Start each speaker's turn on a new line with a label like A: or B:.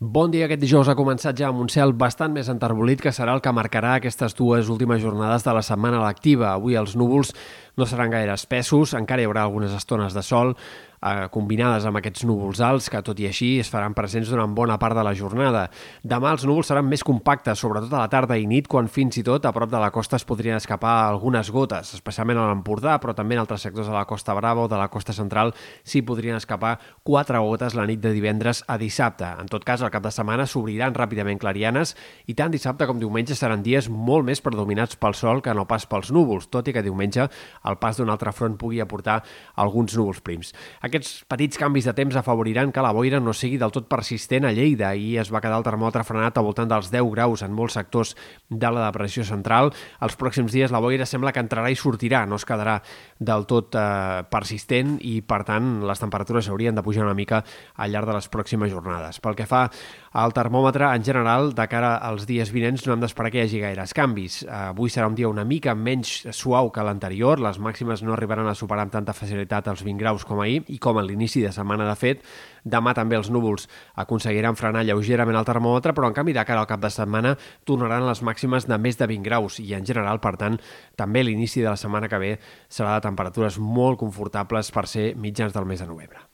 A: Bon dia. Aquest dijous ha començat ja amb un cel bastant més enterbolit que serà el que marcarà aquestes dues últimes jornades de la setmana lectiva. Avui els núvols no seran gaire espessos, encara hi haurà algunes estones de sol, eh, combinades amb aquests núvols alts que, tot i així, es faran presents durant bona part de la jornada. Demà els núvols seran més compactes, sobretot a la tarda i nit, quan fins i tot a prop de la costa es podrien escapar algunes gotes, especialment a l'Empordà, però també en altres sectors de la Costa Brava o de la costa central s'hi podrien escapar quatre gotes la nit de divendres a dissabte. En tot cas, al cap de setmana s'obriran ràpidament clarianes i tant dissabte com diumenge seran dies molt més predominats pel sol que no pas pels núvols, tot i que diumenge el pas d'un altre front pugui aportar alguns núvols prims. Aquests petits canvis de temps afavoriran que la boira no sigui del tot persistent a Lleida. i es va quedar el termòmetre frenat al voltant dels 10 graus en molts sectors de la depressió central. Els pròxims dies la boira sembla que entrarà i sortirà, no es quedarà del tot eh, persistent i, per tant, les temperatures haurien de pujar una mica al llarg de les pròximes jornades. Pel que fa al termòmetre, en general, de cara als dies vinents no hem d'esperar que hi hagi gaires canvis. Avui serà un dia una mica menys suau que l'anterior, les màximes no arribaran a superar amb tanta facilitat els 20 graus com ahir i com a l'inici de setmana de fet, demà també els núvols aconseguiran frenar lleugerament el termòmetre, però en canvi de cara al cap de setmana tornaran les màximes de més de 20 graus i en general, per tant, també l'inici de la setmana que ve serà de temperatures molt confortables per ser mitjans del mes de novembre.